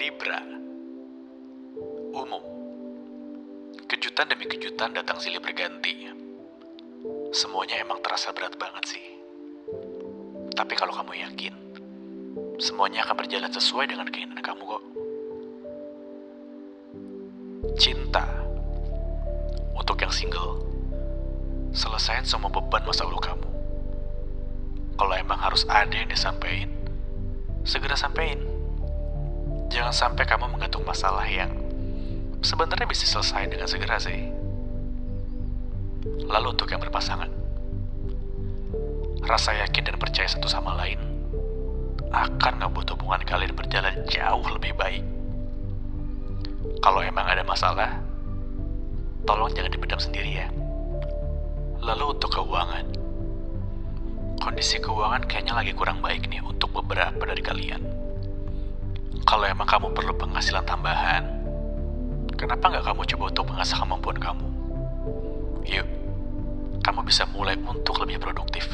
Libra. Umum. Kejutan demi kejutan datang silih berganti Semuanya emang terasa berat banget sih. Tapi kalau kamu yakin Semuanya akan berjalan sesuai dengan keinginan kamu kok. Cinta Untuk yang single Selesain semua beban masa lalu kamu. Kalau emang harus ada yang disampaikan Segera sampein Jangan sampai kamu menggantung masalah yang sebenarnya bisa selesai dengan segera sih. Lalu untuk yang berpasangan, rasa yakin dan percaya satu sama lain akan ngebuat hubungan kalian berjalan jauh lebih baik. Kalau emang ada masalah, tolong jangan dipendam sendiri ya. Lalu untuk keuangan, kondisi keuangan kayaknya lagi kurang baik nih untuk beberapa dari kalian. Kalau emang kamu perlu penghasilan tambahan, kenapa nggak kamu coba untuk mengasah kemampuan kamu? Yuk, kamu bisa mulai untuk lebih produktif.